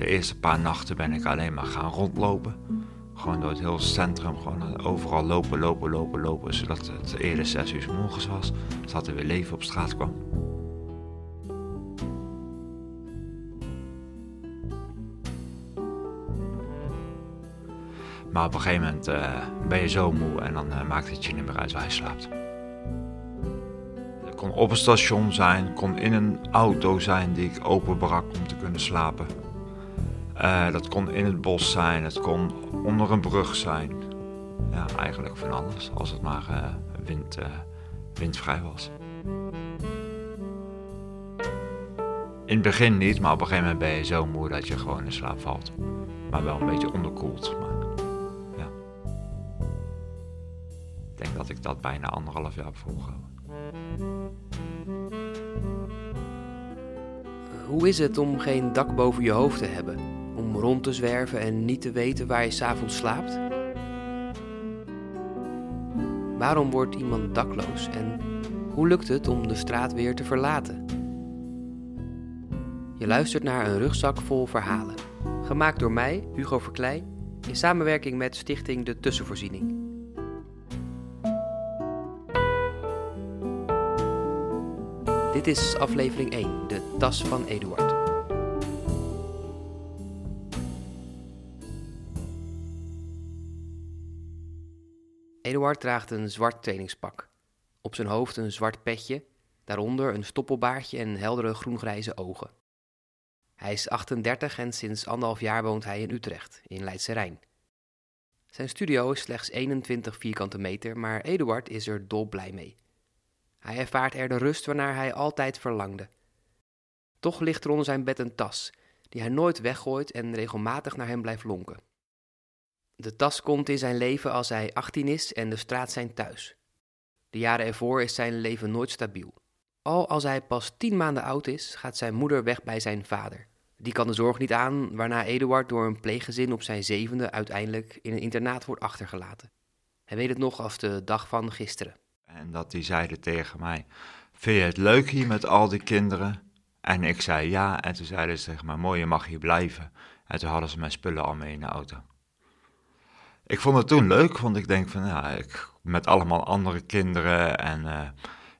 de eerste paar nachten ben ik alleen maar gaan rondlopen. Gewoon door het hele centrum, gewoon overal lopen, lopen, lopen, lopen. Zodat het eerder 6 uur morgens was, zodat er weer leven op straat kwam. Maar op een gegeven moment uh, ben je zo moe en dan uh, maakt het je niet meer uit waar je slaapt. Het kon op een station zijn, kon in een auto zijn die ik openbrak om te kunnen slapen. Uh, dat kon in het bos zijn, het kon onder een brug zijn. Ja, eigenlijk van alles, als het maar wind, windvrij was. In het begin niet, maar op een gegeven moment ben je zo moe dat je gewoon in slaap valt. Maar wel een beetje onderkoeld. Maar Ik denk dat ik dat bijna anderhalf jaar heb volgehouden. Hoe is het om geen dak boven je hoofd te hebben? Rond te zwerven en niet te weten waar je s'avonds slaapt? Waarom wordt iemand dakloos en hoe lukt het om de straat weer te verlaten? Je luistert naar een rugzak vol verhalen. Gemaakt door mij, Hugo Verkleij, in samenwerking met Stichting De Tussenvoorziening. Dit is aflevering 1, de tas van Eduard. Eduard draagt een zwart trainingspak. Op zijn hoofd een zwart petje, daaronder een stoppelbaardje en heldere groengrijze ogen. Hij is 38 en sinds anderhalf jaar woont hij in Utrecht, in Leidse Rijn. Zijn studio is slechts 21 vierkante meter, maar Eduard is er dolblij mee. Hij ervaart er de rust waarnaar hij altijd verlangde. Toch ligt er onder zijn bed een tas, die hij nooit weggooit en regelmatig naar hem blijft lonken. De tas komt in zijn leven als hij 18 is en de straat zijn thuis. De jaren ervoor is zijn leven nooit stabiel. Al als hij pas 10 maanden oud is, gaat zijn moeder weg bij zijn vader. Die kan de zorg niet aan, waarna Eduard door een pleeggezin op zijn zevende uiteindelijk in een internaat wordt achtergelaten. Hij weet het nog als de dag van gisteren. En dat die zeiden tegen mij, vind je het leuk hier met al die kinderen? En ik zei ja, en toen zeiden ze tegen mij, mooi, je mag hier blijven. En toen hadden ze mijn spullen al mee in de auto. Ik vond het toen leuk, want ik denk van, ja, ik, met allemaal andere kinderen en uh,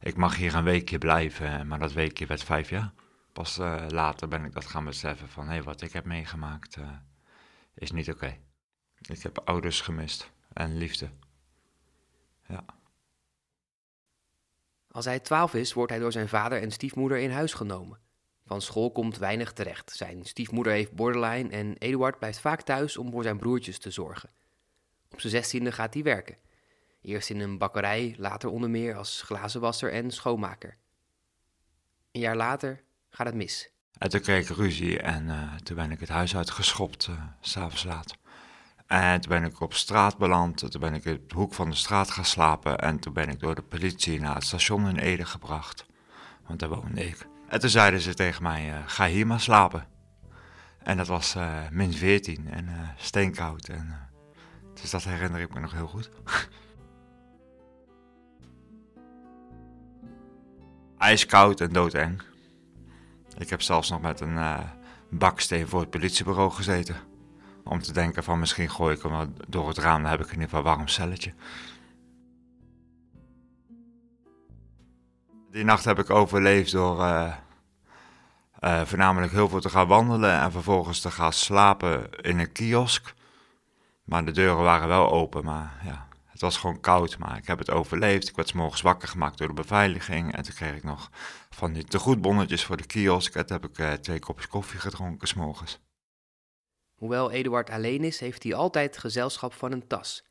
ik mag hier een weekje blijven. Maar dat weekje werd vijf jaar. Pas uh, later ben ik dat gaan beseffen van, hé, hey, wat ik heb meegemaakt uh, is niet oké. Ik heb ouders gemist en liefde. Ja. Als hij twaalf is, wordt hij door zijn vader en stiefmoeder in huis genomen. Van school komt weinig terecht. Zijn stiefmoeder heeft borderline en Eduard blijft vaak thuis om voor zijn broertjes te zorgen. Op zijn zestiende gaat hij werken. Eerst in een bakkerij, later onder meer als glazenwasser en schoonmaker. Een jaar later gaat het mis. En toen kreeg ik ruzie en uh, toen ben ik het huis uitgeschopt, uh, s'avonds laat. En toen ben ik op straat beland. Toen ben ik in de hoek van de straat gaan slapen. En toen ben ik door de politie naar het station in Ede gebracht. Want daar woonde ik. En toen zeiden ze tegen mij, uh, ga hier maar slapen. En dat was min 14 en steenkoud. En, dus dat herinner ik me nog heel goed. IJskoud en doodeng. Ik heb zelfs nog met een baksteen voor het politiebureau gezeten. Om te denken van misschien gooi ik hem door het raam, dan heb ik in ieder geval warm celletje. Die nacht heb ik overleefd door uh, uh, voornamelijk heel veel te gaan wandelen en vervolgens te gaan slapen in een kiosk. Maar de deuren waren wel open, maar ja, het was gewoon koud. Maar ik heb het overleefd. Ik werd s morgens wakker gemaakt door de beveiliging. En toen kreeg ik nog van die tegoedbonnetjes voor de kiosk. En toen heb ik uh, twee kopjes koffie gedronken s morgens. Hoewel Eduard alleen is, heeft hij altijd gezelschap van een tas.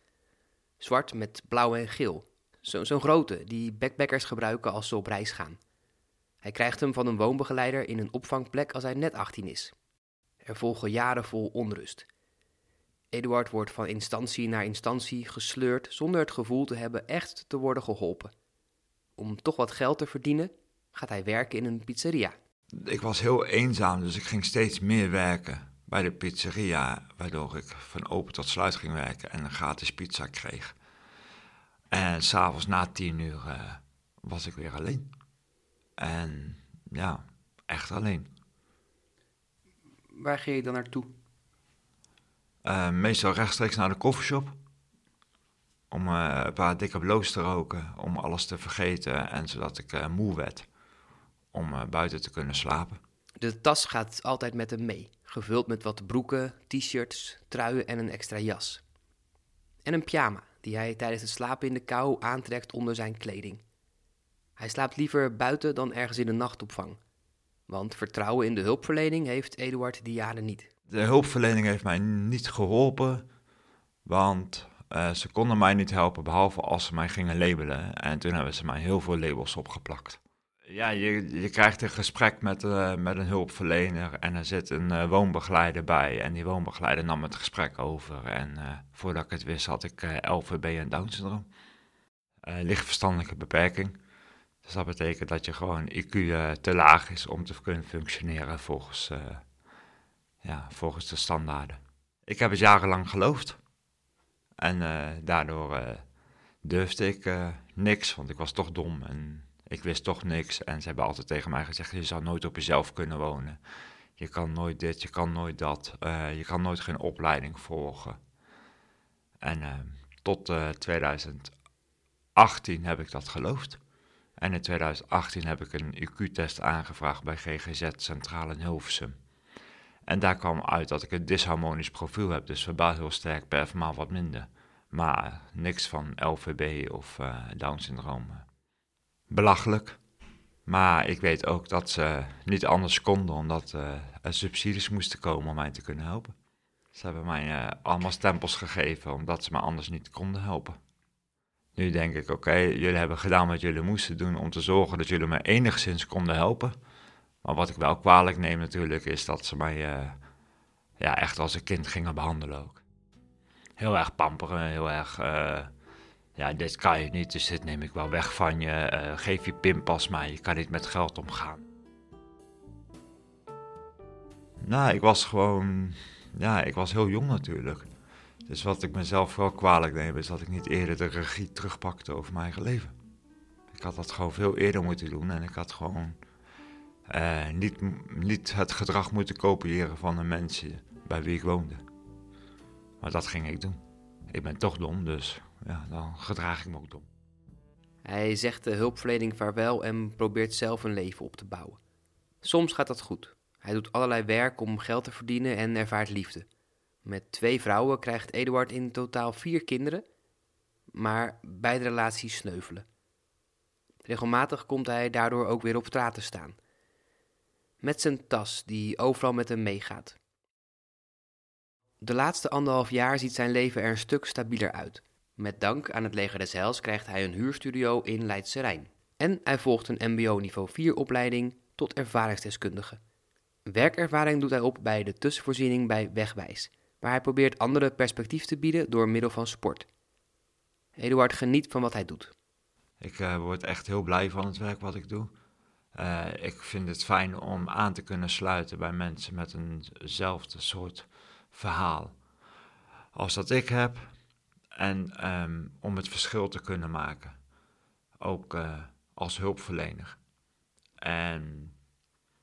Zwart met blauw en geel. Zo'n zo grote, die backpackers gebruiken als ze op reis gaan. Hij krijgt hem van een woonbegeleider in een opvangplek als hij net 18 is. Er volgen jaren vol onrust. Eduard wordt van instantie naar instantie gesleurd zonder het gevoel te hebben echt te worden geholpen. Om toch wat geld te verdienen, gaat hij werken in een pizzeria. Ik was heel eenzaam, dus ik ging steeds meer werken bij de pizzeria, waardoor ik van open tot sluit ging werken en een gratis pizza kreeg. En s'avonds na tien uur uh, was ik weer alleen. En ja, echt alleen. Waar ging je dan naartoe? Uh, meestal rechtstreeks naar de koffieshop. Om uh, een paar dikke bloos te roken, om alles te vergeten en zodat ik uh, moe werd. Om buiten te kunnen slapen. De tas gaat altijd met hem mee, gevuld met wat broeken, t-shirts, truien en een extra jas. En een pyjama, die hij tijdens het slapen in de kou aantrekt onder zijn kleding. Hij slaapt liever buiten dan ergens in de nachtopvang. Want vertrouwen in de hulpverlening heeft Eduard die jaren niet. De hulpverlening heeft mij niet geholpen, want uh, ze konden mij niet helpen behalve als ze mij gingen labelen. En toen hebben ze mij heel veel labels opgeplakt. Ja, je, je krijgt een gesprek met, uh, met een hulpverlener en er zit een uh, woonbegeleider bij. En die woonbegeleider nam het gesprek over. En voordat ik het wist had ik LVB en Down syndroom. lichtverstandelijke beperking. Dus dat betekent dat je gewoon IQ te laag is om te kunnen functioneren volgens, ja, volgens de standaarden. Ik heb het jarenlang geloofd. En daardoor durfde ik niks, want ik was toch dom en ik wist toch niks en ze hebben altijd tegen mij gezegd: je zal nooit op jezelf kunnen wonen. Je kan nooit dit, je kan nooit dat. Je kan nooit geen opleiding volgen. En tot uh, eh, 2018 heb ik dat geloofd. En in 2018 heb ik een IQ-test aangevraagd bij GGZ Centraal in Hilversum. En daar kwam uit dat ik een disharmonisch profiel heb, dus verbaal heel sterk, performaal wat minder. Maar niks van LVB of Down-syndroom belachelijk. Maar ik weet ook dat ze niet anders konden, omdat uh, er subsidies moesten komen om mij te kunnen helpen. Ze hebben mij uh, allemaal stempels gegeven, omdat ze me anders niet konden helpen. Nu denk ik, oké, jullie hebben gedaan wat jullie moesten doen om te zorgen dat jullie me enigszins konden helpen. Maar wat ik wel kwalijk neem natuurlijk, is dat ze mij uh, ja, echt als een kind gingen behandelen ook. Heel erg pamperen, heel erg ja, dit kan je niet, dus dit neem ik wel weg van je. Uh, geef je pinpas maar, je kan niet met geld omgaan. Nou, ik was gewoon, ja, ik was heel jong natuurlijk. Dus wat ik mezelf wel kwalijk neem, is dat ik niet eerder de regie terugpakte over mijn eigen leven. Ik had dat gewoon veel eerder moeten doen en ik had gewoon uh, niet, niet het gedrag moeten kopiëren van de mensen bij wie ik woonde. Maar dat ging ik doen. Ik ben toch dom, dus ja, dan gedraag ik me ook dom. Hij zegt de hulpverlening vaarwel en probeert zelf een leven op te bouwen. Soms gaat dat goed. Hij doet allerlei werk om geld te verdienen en ervaart liefde. Met twee vrouwen krijgt Eduard in totaal vier kinderen, maar beide relaties sneuvelen. Regelmatig komt hij daardoor ook weer op straat te staan. Met zijn tas, die overal met hem meegaat. De laatste anderhalf jaar ziet zijn leven er een stuk stabieler uit. Met dank aan het leger des Heils krijgt hij een huurstudio in Leidse Rijn. En hij volgt een mbo niveau 4 opleiding tot ervaringsdeskundige. Werkervaring doet hij op bij de tussenvoorziening bij Wegwijs, waar hij probeert anderen perspectief te bieden door middel van sport. Eduard geniet van wat hij doet. Ik uh, word echt heel blij van het werk wat ik doe. Uh, ik vind het fijn om aan te kunnen sluiten bij mensen met eenzelfde soort verhaal als dat ik heb. En um, om het verschil te kunnen maken. Ook uh, als hulpverlener. En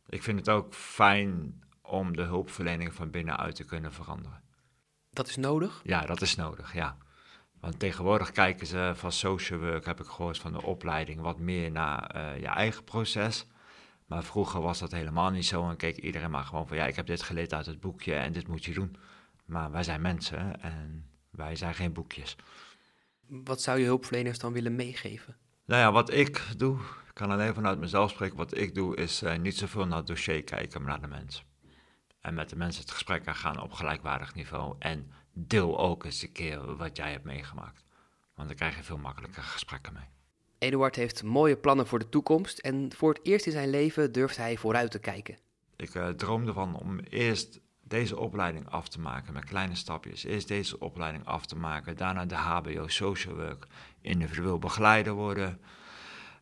ik vind het ook fijn om de hulpverlening van binnenuit te kunnen veranderen. Dat is nodig? Ja, dat is nodig, ja. Want tegenwoordig kijken ze van social work, heb ik gehoord van de opleiding, wat meer naar uh, je eigen proces. Maar vroeger was dat helemaal niet zo en keek iedereen maar gewoon van ja, ik heb dit geleerd uit het boekje en dit moet je doen. Maar wij zijn mensen en wij zijn geen boekjes. Wat zou je hulpverleners dan willen meegeven? Nou ja, wat ik doe, ik kan alleen vanuit mezelf spreken. Wat ik doe is uh, niet zoveel naar het dossier kijken, maar naar de mens. En met de mensen het gesprek aangaan op gelijkwaardig niveau. En deel ook eens een keer wat jij hebt meegemaakt. Want dan krijg je veel makkelijker gesprekken mee. Eduard heeft mooie plannen voor de toekomst en voor het eerst in zijn leven durft hij vooruit te kijken. Ik uh, droom ervan om eerst deze opleiding af te maken met kleine stapjes. Eerst deze opleiding af te maken, daarna de HBO Social Work, individueel begeleider worden.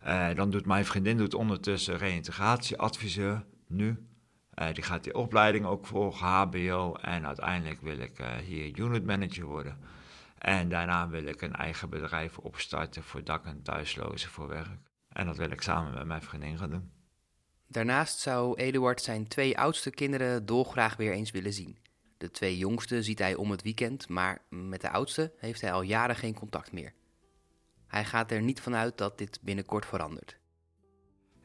Uh, dan doet mijn vriendin doet ondertussen reïntegratieadviseur nu. Uh, die gaat die opleiding ook volgen, HBO. En uiteindelijk wil ik uh, hier unit manager worden. En daarna wil ik een eigen bedrijf opstarten voor dak- en thuislozen voor werk. En dat wil ik samen met mijn vriendin gaan doen. Daarnaast zou Eduard zijn twee oudste kinderen dolgraag weer eens willen zien. De twee jongste ziet hij om het weekend, maar met de oudste heeft hij al jaren geen contact meer. Hij gaat er niet vanuit dat dit binnenkort verandert.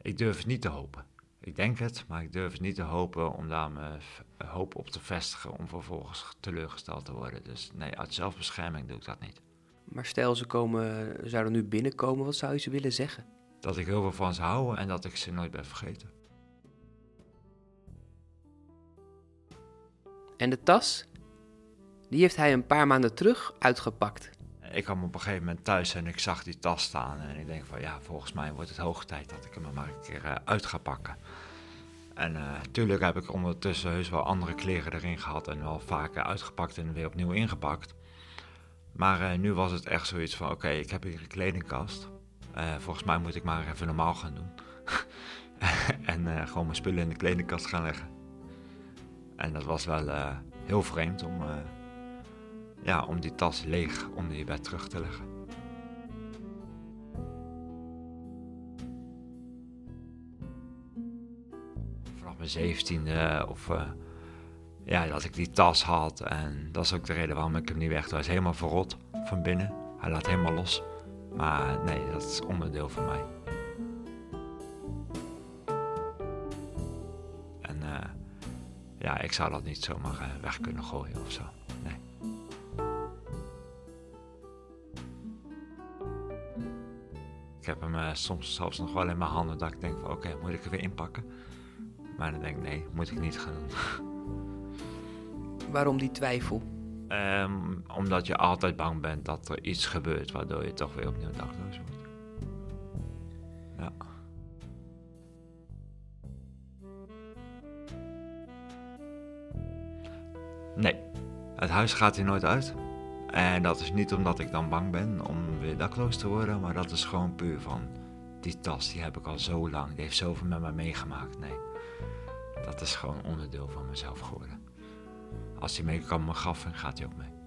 Ik durf het niet te hopen. Ik denk het, maar ik durf het niet te hopen om daar mijn hoop op te vestigen om vervolgens teleurgesteld te worden. Dus nee, uit zelfbescherming doe ik dat niet. Maar stel ze komen, zouden nu binnenkomen, wat zou je ze willen zeggen? Dat ik heel veel van ze hou en dat ik ze nooit ben vergeten. En de tas? Die heeft hij een paar maanden terug uitgepakt. Ik kwam op een gegeven moment thuis en ik zag die tas staan. En ik denk van ja, volgens mij wordt het hoog tijd dat ik hem maar een keer uh, uit ga pakken. En natuurlijk heb ik ondertussen heus wel andere kleren erin gehad en wel vaker uitgepakt en weer opnieuw ingepakt. Maar uh, nu was het echt zoiets van oké, ik heb hier een kledingkast. Volgens mij moet ik maar even normaal gaan doen. en gewoon mijn spullen in de kledingkast gaan leggen. En dat was wel heel vreemd om ja, om die tas leeg onder je bed terug te leggen. Vanaf mijn zeventiende of uh, ja, dat ik die tas had en dat is ook de reden waarom ik hem niet weg. Hij is helemaal verrot van binnen. Hij laat helemaal los. Maar nee, dat is onderdeel van mij. En uh, ja, ik zou dat niet zomaar weg kunnen gooien of zo. Ik heb hem uh, soms zelfs nog wel in mijn handen dat ik denk van oké, moet ik er weer inpakken? Maar dan denk ik nee, moet ik niet gaan doen. Waarom die twijfel? Um, omdat je altijd bang bent dat er iets gebeurt waardoor je toch weer opnieuw dakloos wordt. Ja. Nee, het huis gaat hier nooit uit. En dat is niet omdat ik dan bang ben om weer dakloos te worden, maar dat is gewoon puur van die tas, die heb ik al zo lang, die heeft zoveel met me meegemaakt. Nee, dat is gewoon onderdeel van mezelf geworden. Als hij mee kan me gaat hij ook mee.